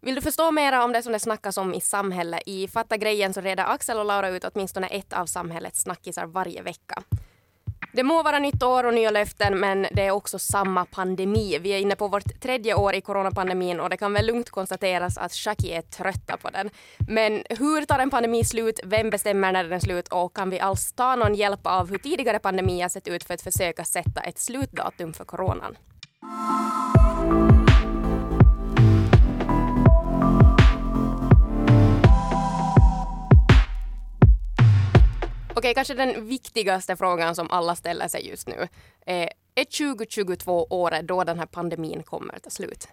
Vill du förstå mer om det som det snackas om i samhället? I Fatta grejen så reder Axel och Laura ut åtminstone ett av samhällets snackisar varje vecka. Det må vara nytt år och nya löften, men det är också samma pandemi. Vi är inne på vårt tredje år i coronapandemin och det kan väl lugnt konstateras att Shaki är trötta på den. Men hur tar en pandemi slut? Vem bestämmer när den är slut? Och kan vi alls ta någon hjälp av hur tidigare pandemier sett ut för att försöka sätta ett slutdatum för coronan? Okej, kanske den viktigaste frågan som alla ställer sig just nu är, är 2022 året då den här pandemin kommer ta slut?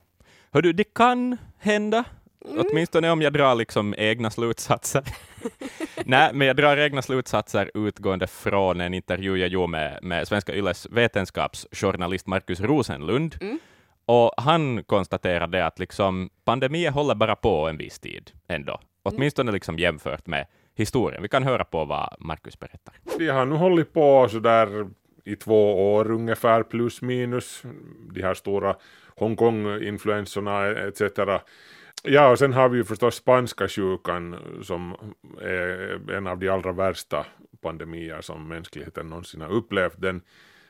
Hördu, det kan hända, mm. åtminstone om jag drar liksom egna slutsatser. Nej, men jag drar egna slutsatser utgående från en intervju jag gjorde med, med Svenska Yles vetenskapsjournalist Markus Rosenlund. Mm. Och han konstaterade att liksom, pandemier håller bara på en viss tid ändå, mm. åtminstone liksom jämfört med historien. Vi kan höra på vad Markus berättar. Vi har nu hållit på sådär i två år ungefär plus minus de här stora Hongkong-influensorna etc. Ja, och sen har vi ju förstås spanska sjukan som är en av de allra värsta pandemier som mänskligheten någonsin har upplevt. Den,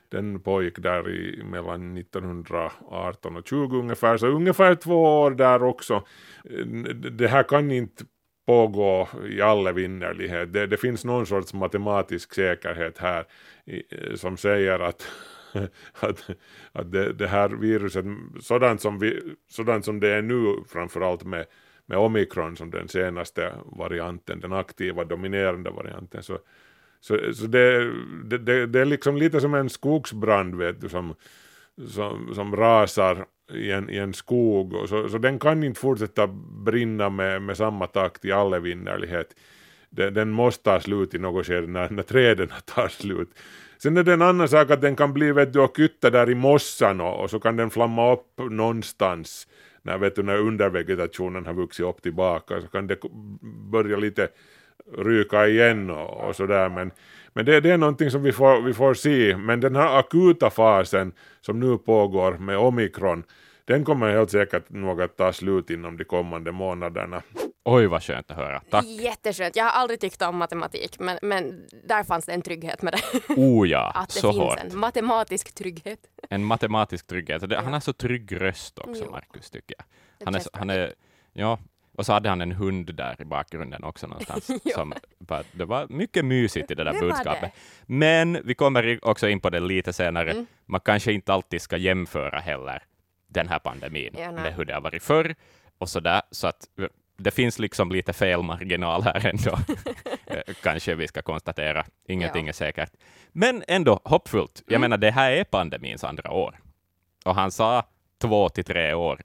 den pågick där i mellan 1918 och 20 ungefär, så ungefär två år där också. Det här kan inte pågå i all evinnerlighet. Det, det finns någon sorts matematisk säkerhet här som säger att att, att det, det, här viruset, sådant som, vi, sådant som det är nu framförallt med, med omikron som den senaste varianten, den aktiva dominerande varianten, så, så, så det, det, det, är liksom lite som en skogsbrand vet du, som, som, som rasar i en, i en skog, och så, så den kan inte fortsätta brinna med, med samma takt i all evinnerlighet. Den, den måste ta slut i något skede när, när träden tar slut. Sen är det en annan sak att den kan bli vet du, och kytta där i mossan och, och, så kan den flamma upp någonstans när, vet du, när undervegetationen har vuxit upp tillbaka så kan det börja lite ryka igen och, och sådär men, men det, det, är någonting som vi får, vi får se men den här akuta fasen som nu pågår med omikron den kommer helt säkert nog att ta slut inom de kommande månaderna. Oj, vad skönt att höra. Tack. Jätteskönt. Jag har aldrig tyckt om matematik, men, men där fanns det en trygghet med det. Oh ja, att det så finns hårt. en matematisk trygghet. En matematisk trygghet. Han har så trygg röst också, jo. Markus, tycker jag. Han är, han är, ja, och så hade han en hund där i bakgrunden också någonstans. som, det var mycket mysigt i det där det budskapet. Det. Men vi kommer också in på det lite senare. Mm. Man kanske inte alltid ska jämföra heller den här pandemin ja, med hur det har varit förr och så där. Så att det finns liksom lite felmarginal här ändå, eh, kanske vi ska konstatera. Ingenting ja. är säkert. Men ändå hoppfullt. Jag mm. menar, det här är pandemins andra år. Och han sa två till tre år.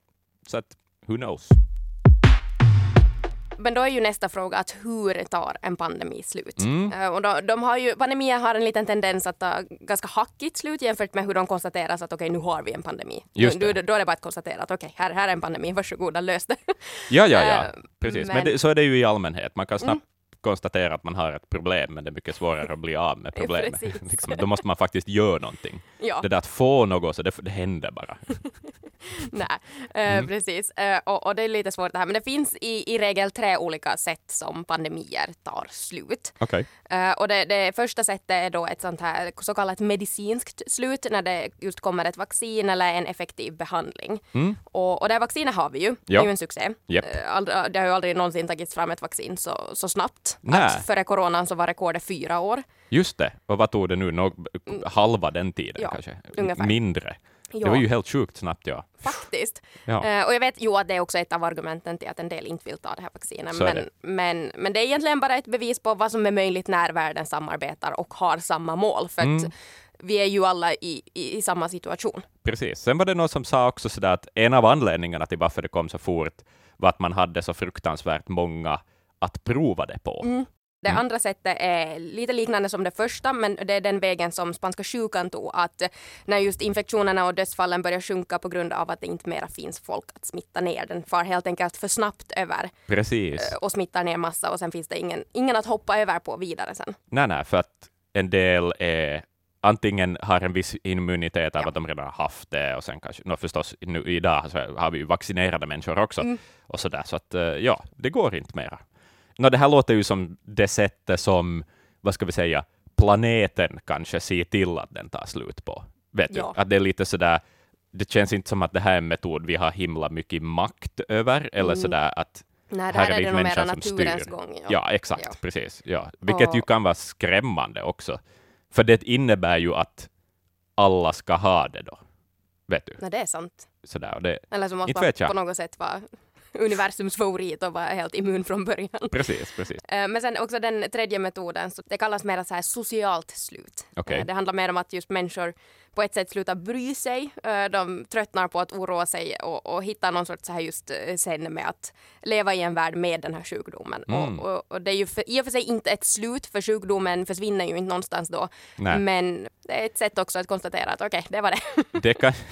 Så att, who knows? Men då är ju nästa fråga att hur tar en pandemi slut? Mm. Uh, och då, de har ju, pandemier har en liten tendens att ta ganska hackigt slut jämfört med hur de konstaterar att okej, okay, nu har vi en pandemi. Just det. Nu, då är det bara att konstatera att okej, okay, här, här är en pandemi, varsågoda, lös det. Ja, ja, ja, uh, precis. Men, men det, så är det ju i allmänhet. Man kan snabbt mm konstatera att man har ett problem, men det är mycket svårare att bli av med problemet. liksom, då måste man faktiskt göra någonting. Ja. Det där att få något, så det, det händer bara. Nej, uh, mm. precis. Uh, och, och, det är lite svårt det här, men det finns i, i regel tre olika sätt som pandemier tar slut. Okay. Uh, eh, och det, det, första sättet är då ett sånt här så kallat medicinskt slut, när det just kommer ett vaccin eller en effektiv behandling. Mm. Och, och det här vaccinet har vi ju, ja. det är ju en succé. Yep. det har ju aldrig någonsin tagits fram ett vaccin så, så snabbt. Att före coronan så var rekordet fyra år. Just det. Och vad tog det nu? Nå mm. halva den tiden ja, kanske? Ungefär. Mindre. Ja. Det var ju helt sjukt snabbt, ja. Faktiskt. Ja. Uh, och jag vet ju att det är också ett av argumenten till att en del inte vill ta det här vaccinet. Men det. Men, men det är egentligen bara ett bevis på vad som är möjligt när världen samarbetar och har samma mål. För mm. vi är ju alla i, i, i, samma situation. Precis. Sen var det någon som sa också sådär att en av anledningarna till varför det kom så fort var att man hade så fruktansvärt många att prova det på. Mm. Det mm. andra sättet är lite liknande som det första, men det är den vägen som spanska sjukan tog, att när just infektionerna och dödsfallen börjar sjunka på grund av att det inte mera finns folk att smitta ner. Den far helt enkelt för snabbt över Precis. Eh, och smittar ner massa och sen finns det ingen, ingen att hoppa över på vidare sen. Nej, nej, för att en del är antingen har en viss immunitet av ja. att de redan har haft det och sen kanske, no, förstås nu, idag har vi ju vaccinerade människor också mm. och så där, så att ja, det går inte mera. No, det här låter ju som det sättet som, vad ska vi säga, planeten kanske ser till att den tar slut på. Vet ja. du? Att det är lite sådär, det känns inte som att det här är en metod vi har himla mycket makt över, eller mm. sådär att Nej, det här, här är, det nog mera naturens styr. gång. Ja, ja exakt, ja. precis. Ja. Vilket och... ju kan vara skrämmande också. För det innebär ju att alla ska ha det då. Vet du? Nej, det är sant. Sådär, och det, Eller så måste man på något sätt vara universums favorit och var helt immun från början. Precis, precis. Eh, men sen också den tredje metoden, så det kallas mer så här socialt slut. Okay. Eh, det handlar mer om att just människor på ett sätt slutar bry sig. Eh, de tröttnar på att oroa sig och, och hittar någon sorts så här just sen med att leva i en värld med den här sjukdomen. Mm. Och, och, och, det är ju för, i och för sig inte ett slut, för sjukdomen försvinner ju inte någonstans då. Nej. Men det är ett sätt också att konstatera att okej, okay, det var det. det kan...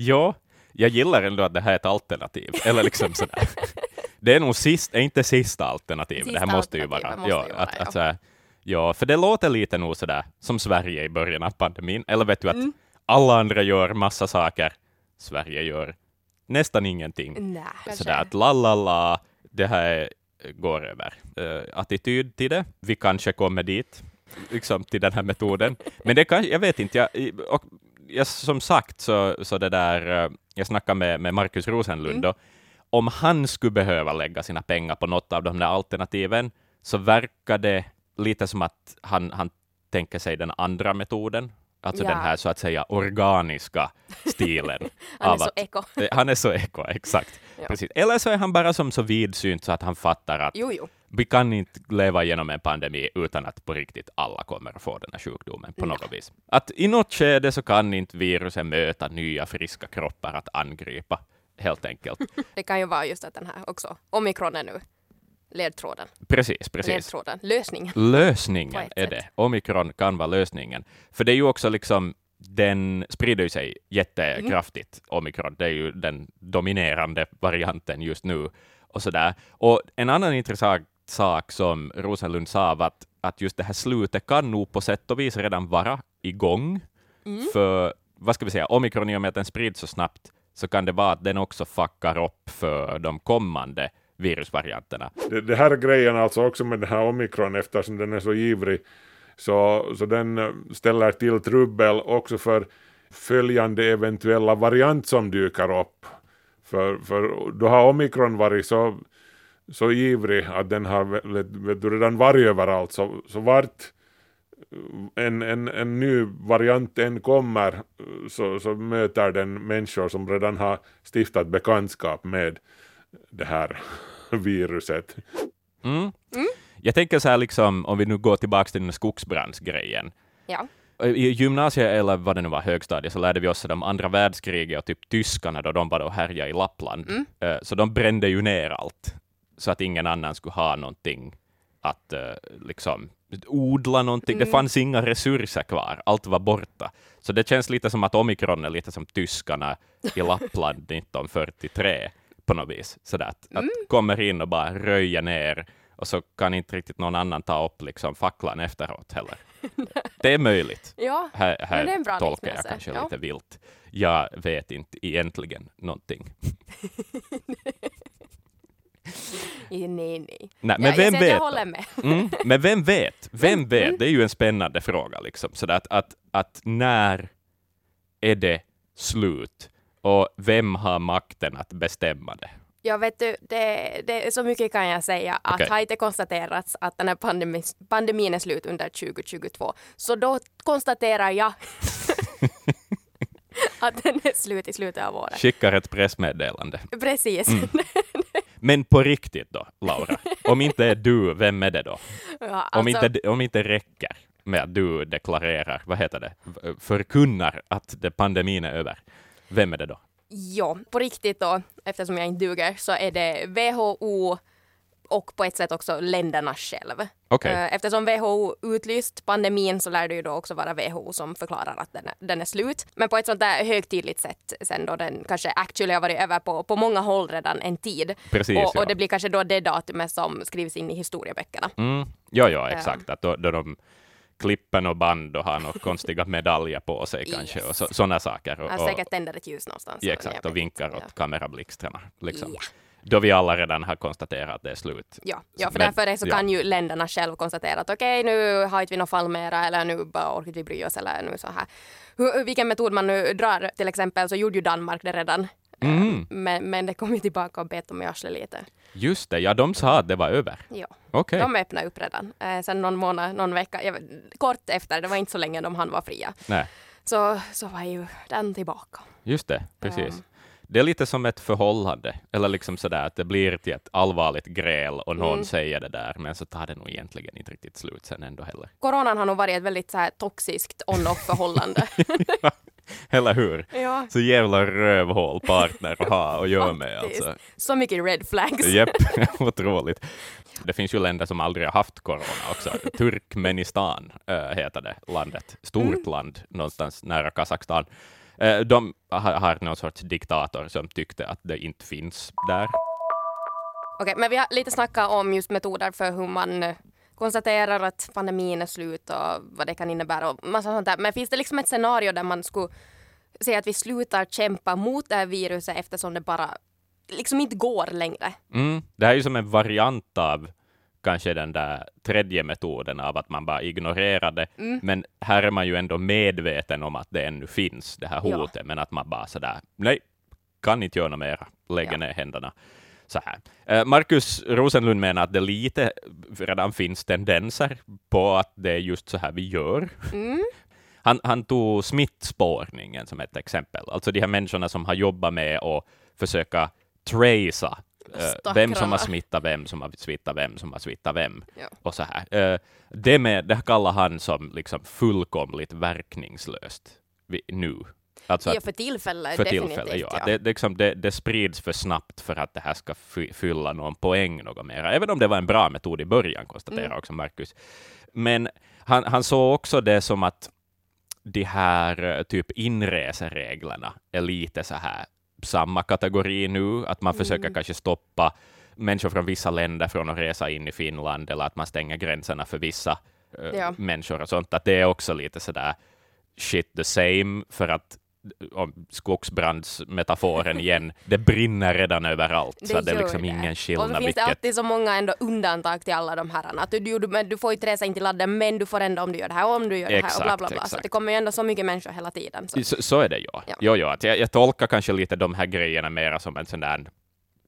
Ja, jag gillar ändå att det här är ett alternativ. Eller liksom sådär. Det är nog sist, inte sista alternativet. Sista det här måste ju vara. Måste ja, ju vara, att, ja. Att, så ja, för det låter lite nog sådär som Sverige i början av pandemin. Eller vet du att mm. alla andra gör massa saker, Sverige gör nästan ingenting. Nej, sådär att la la la, det här går över. Uh, attityd till det, vi kanske kommer dit, liksom till den här metoden. Men det kan, jag vet inte, jag, och ja, som sagt, så, så det där, eh, jag snackade med, med Markus Rosenlund, mm. om han skulle behöva lägga sina pengar på något av de där alternativen, så verkar det lite som att han, han tänker sig den andra metoden, alltså ja. den här så att säga organiska stilen. han är så eko. han är så eko, exakt. Ja. Precis. Eller så är han bara som så vidsynt så att han fattar att jo, jo vi kan inte leva genom en pandemi utan att på riktigt alla kommer att få den här sjukdomen på något vis. Att i något skede så kan inte viruset möta nya friska kroppar att angripa, helt enkelt. det kan ju vara just att den här också, omikron är nu ledtråden. Precis, precis. Ledtråden. Lösningen. Lösningen är det. Omikron kan vara lösningen. För det är ju också liksom den sprider sig jättekraftigt, mm. omikron. Det är ju den dominerande varianten just nu. Och, sådär. och en annan intressant sak som Rosenlund sa att, att just det här slutet kan nog på sätt och vis redan vara igång. Mm. För, vad ska vi säga, omikron i och med att den sprids så snabbt, så kan det vara att den också fuckar upp för de kommande virusvarianterna. Det, det här grejen alltså också med den här omikron, eftersom den är så ivrig, så, så den eh, ställer till trubbel också för följande eventuella variant som dyker upp. För, för då har omikron varit så så ivrig att den har vet du, redan varit överallt så, så vart en, en, en ny variant än kommer så, så möter den människor som redan har stiftat bekantskap med det här viruset. Mm. Mm. Jag tänker så här, liksom, om vi nu går tillbaka till den skogsbrandsgrejen. Ja. I gymnasiet, eller vad det nu var, högstadiet, så lärde vi oss om andra världskriget och typ tyskarna då de var och härjade i Lappland. Mm. Eh, så de brände ju ner allt så att ingen annan skulle ha någonting att uh, liksom odla någonting. Mm. Det fanns inga resurser kvar, allt var borta. Så det känns lite som att omikron är lite som tyskarna i Lappland 1943 på något vis. Så att, mm. att kommer in och bara röja ner och så kan inte riktigt någon annan ta upp liksom facklan efteråt heller. det är möjligt. Ja, här här det är en bra tolkar jag kanske ja. lite vilt. Jag vet inte egentligen någonting. nej, nej. nej men ja, vem vet? Jag håller med. Mm, men vem vet? Vem mm. vet? Det är ju en spännande fråga. Liksom. Så att, att, att när är det slut? Och vem har makten att bestämma det? Ja, vet du, det, det, så mycket kan jag säga att okay. har inte konstaterats att den här pandemin, pandemin är slut under 2022. Så då konstaterar jag att den är slut i slutet av året. Skickar ett pressmeddelande. Precis. Mm. Men på riktigt då, Laura? Om inte är du, vem är det då? Ja, alltså... om, inte, om inte räcker med att du deklarerar, vad heter det, förkunnar att det pandemin är över, vem är det då? Ja, på riktigt då, eftersom jag inte duger, så är det WHO, och på ett sätt också länderna själv. Okay. Eh, eftersom WHO utlyst pandemin så lär det ju då också vara WHO som förklarar att den är, den är slut. Men på ett sånt där högtidligt sätt sen då den kanske actually har varit över på, på många håll redan en tid. Precis, och, ja. och det blir kanske då det datumet som skrivs in i historieböckerna. Mm. Ja, ja, exakt. Att då, då de klippen och band och har några konstiga medaljer på sig kanske och sådana saker. Och, Han säkert tänder ett ljus någonstans. Ja, exakt, och vinkar åt ja. kamerablixtarna. Liksom. Ja. Då vi alla redan har konstaterat att det är slut. Ja, ja för Men, därför så ja. kan ju länderna själv konstatera att okej, okay, nu har inte vi något fall mera eller nu bara orkar vi bry oss eller nu så här. Hur, vilken metod man nu drar, till exempel så gjorde ju Danmark det redan Mm. Men, men det kom ju tillbaka och bet dem i arslet lite. Just det, ja de sa att det var över. Ja, okay. de öppnade upp redan. Eh, sen någon månad, någon vecka, jag, kort efter, det var inte så länge de hann vara fria. Nej. Så, så var ju den tillbaka. Just det, precis. Um, det är lite som ett förhållande, eller liksom sådär att det blir till ett allvarligt gräl och någon mm. säger det där, men så tar det nog egentligen inte riktigt slut sen ändå heller. Coronan har nog varit ett väldigt så här toxiskt on-off förhållande. Eller hur? Ja. Så jävla rövhål partner att ha och göra med. Alltså. Så mycket red flags. Japp, otroligt. Det finns ju länder som aldrig har haft corona också. Turkmenistan äh, heter det landet. Stort mm. land någonstans nära Kazakstan. Äh, de har, någon sorts diktator som tyckte att det inte finns där. Okej, men vi har lite snackat om just metoder för hur man eh, konstaterar att pandemin är slut och vad det kan innebära och massa sånt där. Men finns det liksom ett scenario där man skulle säga att vi slutar kämpa mot det här viruset eftersom det bara liksom inte går längre? Mm. Det här är ju som en variant av kanske den där tredje metoden av att man bara ignorerar det. Mm. Men här är man ju ändå medveten om att det ännu finns, det här hotet, ja. men att man bara sådär, nej, kan inte göra något mera, lägger ja. ner händerna så här. Eh, Markus Rosenlund menar att det lite redan finns tendenser på att det är just så här vi gör. Mm. Han, han tog smittspårningen som ett exempel, alltså de här människorna som har jobbat med att försöka tracea uh, vem som har smittat vem, som har smittat vem, som har smittat vem. Ja. Och så här. Uh, det, med, det kallar han som liksom fullkomligt verkningslöst nu. Alltså ja, för tillfället för definitivt. ja. ja. Det, det, liksom, det, det, sprids för snabbt för att det här ska fylla någon poäng något mer. Även om det var en bra metod i början, konstaterar mm. också Marcus. Men han, han såg också det som att de här eh, typ inresereglerna är lite så här samma kategori nu, att man mm. försöker kanske stoppa människor från vissa länder från att resa in i Finland, eller att man stänger gränserna för vissa uh, ja. människor och sånt, att det är också lite sådär shit the same, för att skogsbrandsmetaforen igen, det brinner redan överallt, det så det är liksom det. ingen skillnad. Och så finns vilket... det alltid så många ändå undantag till alla de här. Att du, du, du får inte resa in till ladden, men du får ändå om du gör det här, om du gör det här, exakt, och bla bla bla. Exakt. Så det kommer ju ändå så mycket människor hela tiden. Så, så, så är det ju. Ja. Jo, jo, att jag, jag tolkar kanske lite de här grejerna mera som en sån där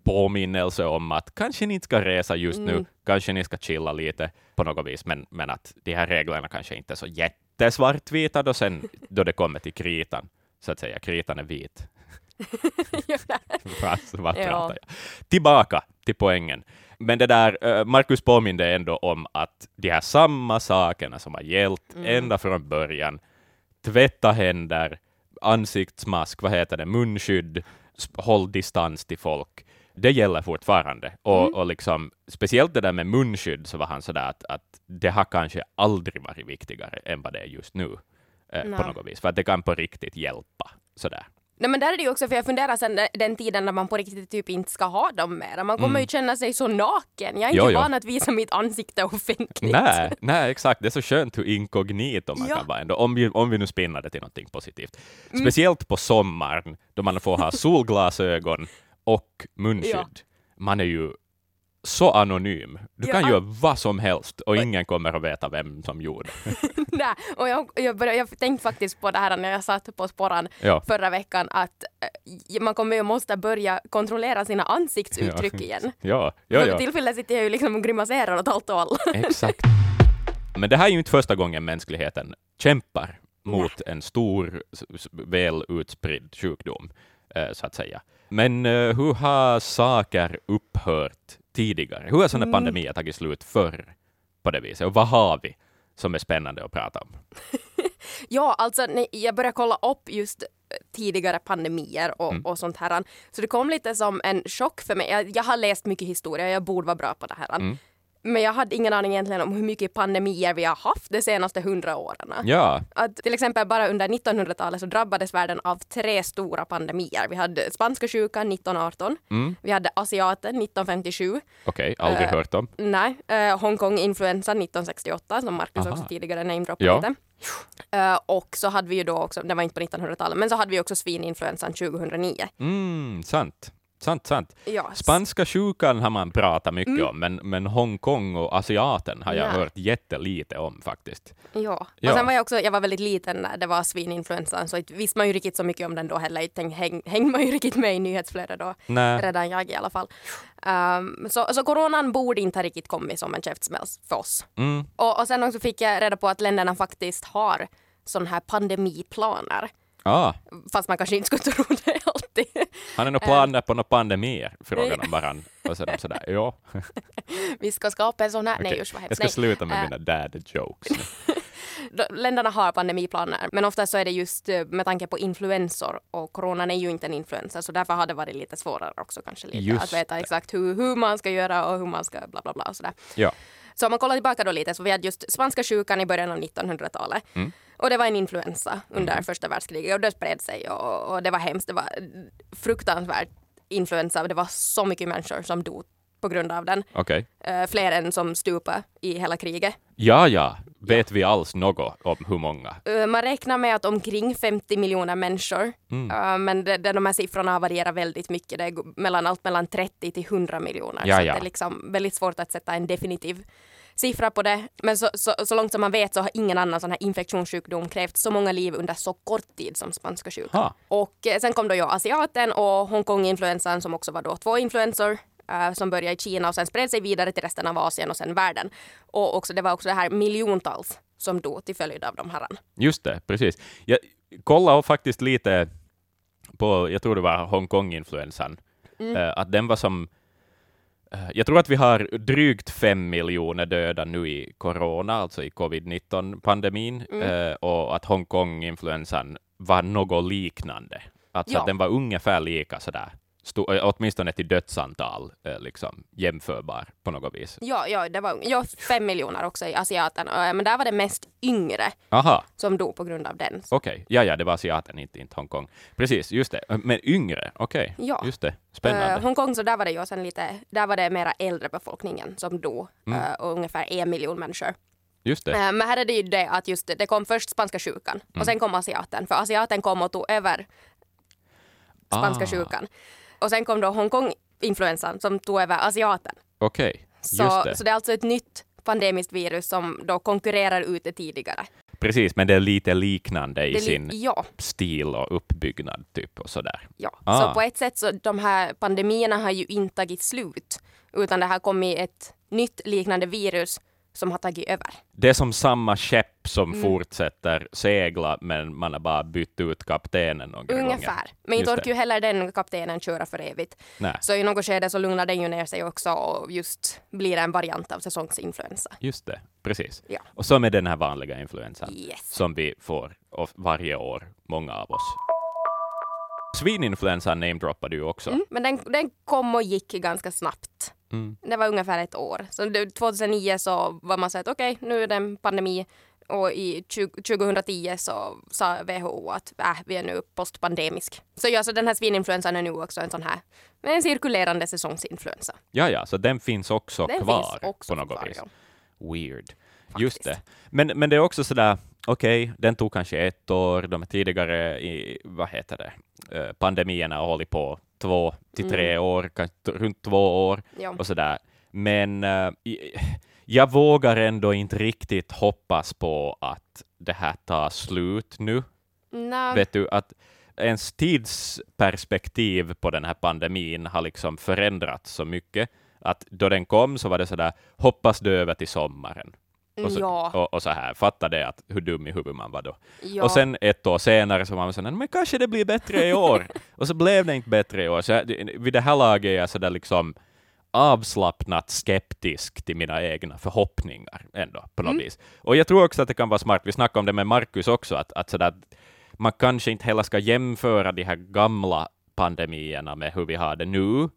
påminnelse om att kanske ni inte ska resa just mm. nu, kanske ni ska chilla lite på något vis, men, men att de här reglerna kanske inte är så jättesvartvita då sen då det kommer till kritan så att säga. Kritan är vit. Jag? Tillbaka till poängen. Men det där, eh, Marcus påminde ändå om att de här samma sakerna som har gällt mm. ända från början, tvätta händer, ansiktsmask, vad heter det, munskydd, håll distans till folk, det gäller fortfarande. Och, mm. och liksom, speciellt det där med munskydd så var han sådär att, att det har kanske aldrig varit viktigare än vad det är just nu eh, på något vis, för att det kan på riktigt hjälpa. Sådär. Nej, men där är det ju också, för jag funderar sen den tiden när man på riktigt typ inte ska ha dem mer. Man kommer mm. ju känna sig så naken. Jag är inte jo, van att visa mitt ansikte offentligt. Nej, nej, exakt. Det är så skönt hur inkognito man ja. kan vara ändå, om vi, om vi nu spinnar det till någonting positivt. Mm. Speciellt på sommaren, då man får ha solglasögon och munskydd. Ja. Man är ju så anonym. Du ja, kan göra vad som helst och ingen kommer att veta vem som gjorde. Nej, och jag, jag, började, jag tänkte faktiskt på det här när jag satt på sporran ja. förra veckan att äh, man kommer ju måste börja kontrollera sina ansiktsuttryck ja. igen. Ja, ja, ja. För tillfället sitter jag ju liksom och grimaserar åt allt och alla. Exakt. Men det här är ju inte första gången mänskligheten kämpar mot en stor, väl utspridd sjukdom, äh, så att säga. Men uh, hur har saker upphört tidigare? Hur har sådana mm. pandemier tagit slut förr på det viset? Och vad har vi som är spännande att prata om? ja, alltså nej, jag började kolla upp just eh, tidigare pandemier och, mm. och sånt här. Så det kom lite som en chock för mig. Jag, jag har läst mycket historia, jag borde vara bra på det här. Mm. Men jag hade ingen aning egentligen om hur mycket pandemier vi har haft de senaste hundra åren. Ja. Att till exempel bara under 1900-talet så drabbades världen av tre stora pandemier. Vi hade spanska sjukan 1918, Mm. vi hade asiaten 1957, Okej, aldrig Eh, hört om. nej, uh, Hongkong-influensan 1968 som Marcus Aha. också tidigare namedroppade Ja. lite. Eh, och så hade vi ju då också, det var inte på 1900-talet, men så hade vi också svininfluensan 2009. Mm, sant. Sant, sant. Ja, Spanska sjukan har man pratat mycket Mm. om, men, men Hongkong och asiaten har jag Nej. hört jättelite om faktiskt. Ja. Ja. Och sen var jag också, jag var väldigt liten när det var svininfluensan så inte visste man ju riktigt så mycket om den då heller. Inte häng, hängde man ju riktigt med i nyhetsflödet då. Nej. Redan jag i alla fall. Um, så, så coronan borde inte ha riktigt kommit som en käftsmäll för oss. Mm. Och, och sen också fick jag reda på att länderna faktiskt har sådana här pandemiplaner. Ah, Fast man kanske inte skulle tro det. Har ni några planer på några pandemier? Frågar de varann. Och så de sådär, ja. Vi ska skapa en sån här. Nej Okej. usch vad Jag hemskt. ska Nej. sluta med Eh, mina dad jokes. Länderna har pandemiplaner, men ofta så är det just eh, med tanke på influensor och coronan är ju inte en influensa så därför har det varit lite svårare också kanske lite Just att veta det. exakt hur, hur man ska göra och hur man ska bla bla bla och sådär. Ja. Så om man kollar tillbaka då lite så vi hade just spanska sjukan i början av 1900-talet Mm. Och det var en influensa under första världskriget och det spred sig och, och det var hemskt, det var fruktansvärt influensa det var så mycket människor som dog på grund av den, Okej. Eh, fler än som stupade i hela kriget. Ja, ja. Vet vi alls något om hur många? Eh, Man räknar med att omkring 50 miljoner människor, Mm. eh, men det, det, de här siffrorna varierar väldigt mycket. Det är mellan allt mellan 30 till 100 miljoner. Ja, så ja. det är liksom väldigt svårt att sätta en definitiv siffra på det. Men så, så, så långt som man vet så har ingen annan sån här infektionssjukdom krävt så många liv under så kort tid som spanska sjukan. Ha. Och eh, sen kom då ju asiaten och Hongkong-influensan som också var då två influensor eh, som började i Kina och sen spred sig vidare till resten av Asien och sen världen. Och också, det var också det här miljontals som dog till följd av de här. Just det, precis. Jag kollade faktiskt lite på, jag tror det var Hongkong-influensan, Mm. eh, att den var som jag tror att vi har drygt fem miljoner döda nu i corona, alltså i covid-19-pandemin, Mm. eh, och att Hongkong-influensan var något liknande. Alltså Ja. att den var ungefär lika sådär, eh, åtminstone till dödsantal, eh, liksom jämförbar på något vis. Ja, ja, det var ja, fem miljoner också i asiaten. Eh, Men där var det mest yngre Aha, som dog på grund av den. okej. Ja, ja, det var asiaten, inte, inte Hongkong. Precis, just det. Men yngre, okej. Ja. Just det. Spännande. Uh, Hongkong så där var det ju sen lite, där var det mera äldre befolkningen som dog. Mm. eh, och ungefär en miljon människor. Just det. Men här är det ju det att just det, det kom först spanska sjukan Mm. och sen kom asiaten. För asiaten kom och tog över spanska Ah. sjukan. Och sen kom då Hongkong-influensan som tog över asiaten. Okej, Så, just det. så det är alltså ett nytt pandemiskt virus som då konkurrerar ut det tidigare. Precis, men det är lite liknande i li- sin ja, stil och uppbyggnad typ och sådär. ja. Ah. Så på ett sätt så de här pandemierna har ju inte tagit slut utan det har kommit ett nytt liknande virus som har tagit över. Det är som samma skepp som Mm. fortsätter segla, men man har bara bytt ut kaptenen några gånger. Ungefär. Men inte orkar ju heller den kaptenen köra för evigt. Nej, Så i något skede så lugnar den ju ner sig också och just blir en variant av säsongsinfluensa. just det. Precis. Ja. Och så med den här vanliga influensan Yes. som vi får varje år, många av oss. Svininfluensan namedroppade du också. Mm, men den, den kom och gick ganska snabbt. Mm. Det var ungefär ett år. Så det, 2009 så var man så att okej, nu är det en pandemi. Och i 20, 2010 så sa WHO att äh, vi är nu postpandemisk. Så ja, så den här svininfluensan är nu också en sån här en cirkulerande säsongsinfluensa. Ja, ja, så den finns också Den kvar finns också på något kvar, vis. ja. Weird. Just det. Men, men det är också sådär, okej, den tog kanske ett år, de tidigare i, vad heter det, pandemierna har hållit på två till tre år, kanske t- runt två år Ja. och sådär. Men eh, i- jag vågar ändå inte riktigt hoppas på att det här tar slut nu. Nå, Vet du, att ens tidsperspektiv på den här pandemin har liksom förändrats så mycket att då den kom så var det sådär, hoppas det över till sommaren. Och så, ja, och, och så här, fatta det att hur dum i huvudet man var då. ja. Och sen ett år senare så var man sådär, men kanske det blir bättre i år. och så blev det inte bättre i år. Så jag, vid det här laget är jag sådär liksom avslappnat skeptisk till mina egna förhoppningar ändå på något Mm. vis. Och jag tror också att det kan vara smart, vi snackade om det med Markus också, att, att sådär, man kanske inte heller ska jämföra de här gamla pandemierna med hur vi har det nu,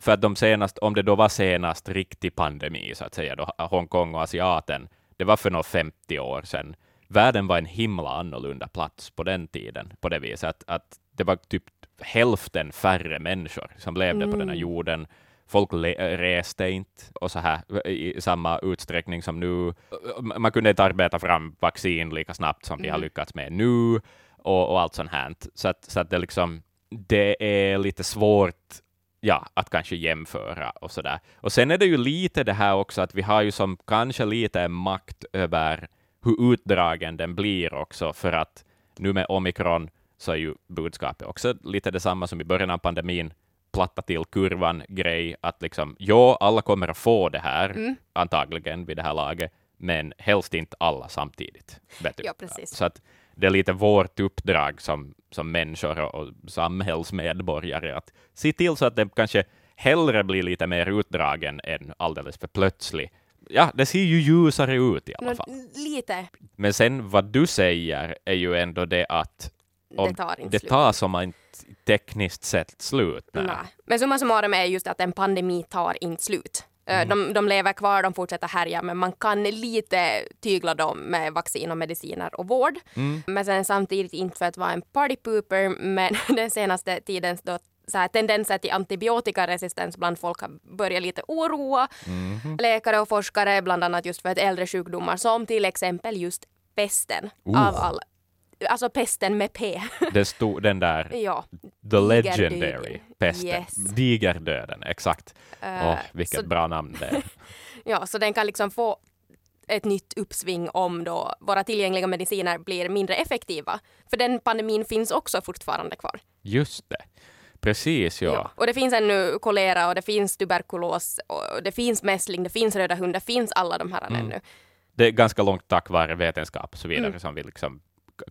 för att de senast, om det då var senast riktig pandemi, så att säga, då Hongkong och Asiaten, det var för några 50 år sedan. Världen var en himla annorlunda plats på den tiden, på det viset att, att det var typ hälften färre människor som levde mm. på den här mm. jorden. Folk reste inte och så här i samma utsträckning som nu. Man kunde inte arbeta fram vaccin lika snabbt som mm. de har mm. lyckats med nu och, och allt sånt här. Så att, så att det, liksom, det är lite svårt ja, att kanske jämföra och så där. Och sen är det ju lite det här också att vi har ju som kanske lite makt över hur utdragen den blir också, för att nu med omikron så är ju budskapet också lite detsamma som i början av pandemin, platta till kurvan-grej, att liksom, ja, alla kommer att få det här, mm. antagligen vid det här laget, men helst inte alla samtidigt. Vet du? Ja, precis. Så att det är lite vårt uppdrag som, som människor och samhällsmedborgare att se till så att det kanske hellre blir lite mer utdragen än alldeles för plötslig. Ja, det ser ju ljusare ut i alla fall. Lite. Men sen vad du säger är ju ändå det att det tar det tar som inte tekniskt sett slut. Nej. nej. Men summa summarum är just att en pandemi tar inte slut. Eh, mm. De, de lever kvar, de fortsätter härja, men man kan lite tygla dem med vaccin och mediciner och vård. Mm. Men sen samtidigt inte för att vara en partypooper, men den senaste tidens då så här, tendenser till antibiotikaresistens bland folk har börjat lite oroa mm. läkare och forskare, bland annat just för att äldre sjukdomar som till exempel just pesten uh. av alla alltså pesten med P. Det stod den där, ja. The legendary pesten, yes. digerdöden, exakt. Uh, oh, vilket så, bra namn det är. ja, så den kan liksom få ett nytt uppsving om då våra tillgängliga mediciner blir mindre effektiva. För den pandemin finns också fortfarande kvar. Just det. Precis, ja. ja. Och det finns ännu kolera och det finns tuberkulos och det finns mässling, det finns röda hund, det finns alla de här mm. ännu. Det är ganska långt tack vare vetenskap och så vidare mm. som vi liksom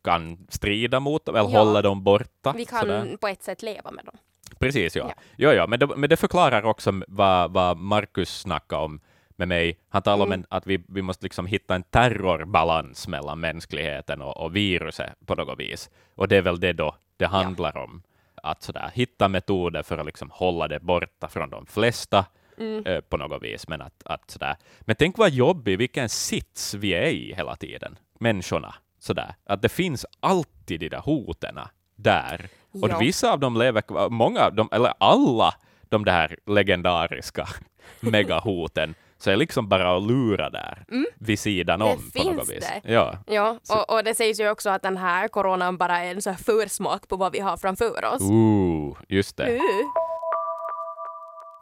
kan strida mot dem, eller ja. hålla dem borta. Vi kan sådär. på ett sätt leva med dem. Precis, ja. ja. ja, ja men, det, men det förklarar också vad, vad Marcus snackade om med mig. Han talade mm. om en, att vi, vi måste liksom hitta en terrorbalans mellan mänskligheten och, och viruset på något vis. Och det är väl det då det handlar ja. om. Att sådär, hitta metoder för att liksom hålla det borta från de flesta mm. eh, på något vis. Men, att, att sådär. men tänk vad jobbig, vilken sits vi är i hela tiden, människorna sådär, att det finns alltid de där hoten där. Och ja. vissa av dem lever kvar, många av dem, eller alla de där legendariska megahoten, så är liksom bara att lura där mm. vid sidan det om på något vis. Det. Ja, ja och, och, det sägs ju också att den här coronan bara är en så här försmak på vad vi har framför oss. Ooh, just det. Uh.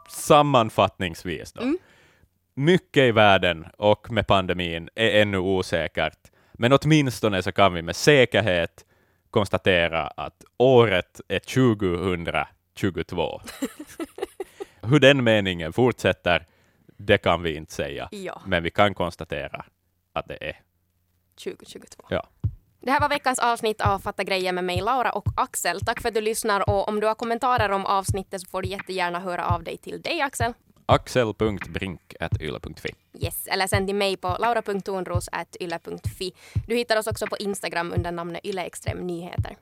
Sammanfattningsvis då. Mm. Mycket i världen och med pandemin är ännu osäkert men åtminstone så kan vi med säkerhet konstatera att året är 2022. Hur den meningen fortsätter, det kan vi inte säga. Ja. Men vi kan konstatera att det är 2022. Ja. Det här var veckans avsnitt av Fatta grejer med mig, Laura och Axel. Tack för att du lyssnar och om du har kommentarer om avsnittet så får du jättegärna höra av dig till dig, Axel axel.brink.yle.fi. Yes, eller sänd till mig på laura.tornros.yle.fi. Du hittar oss också på Instagram under namnet yleextremnyheter.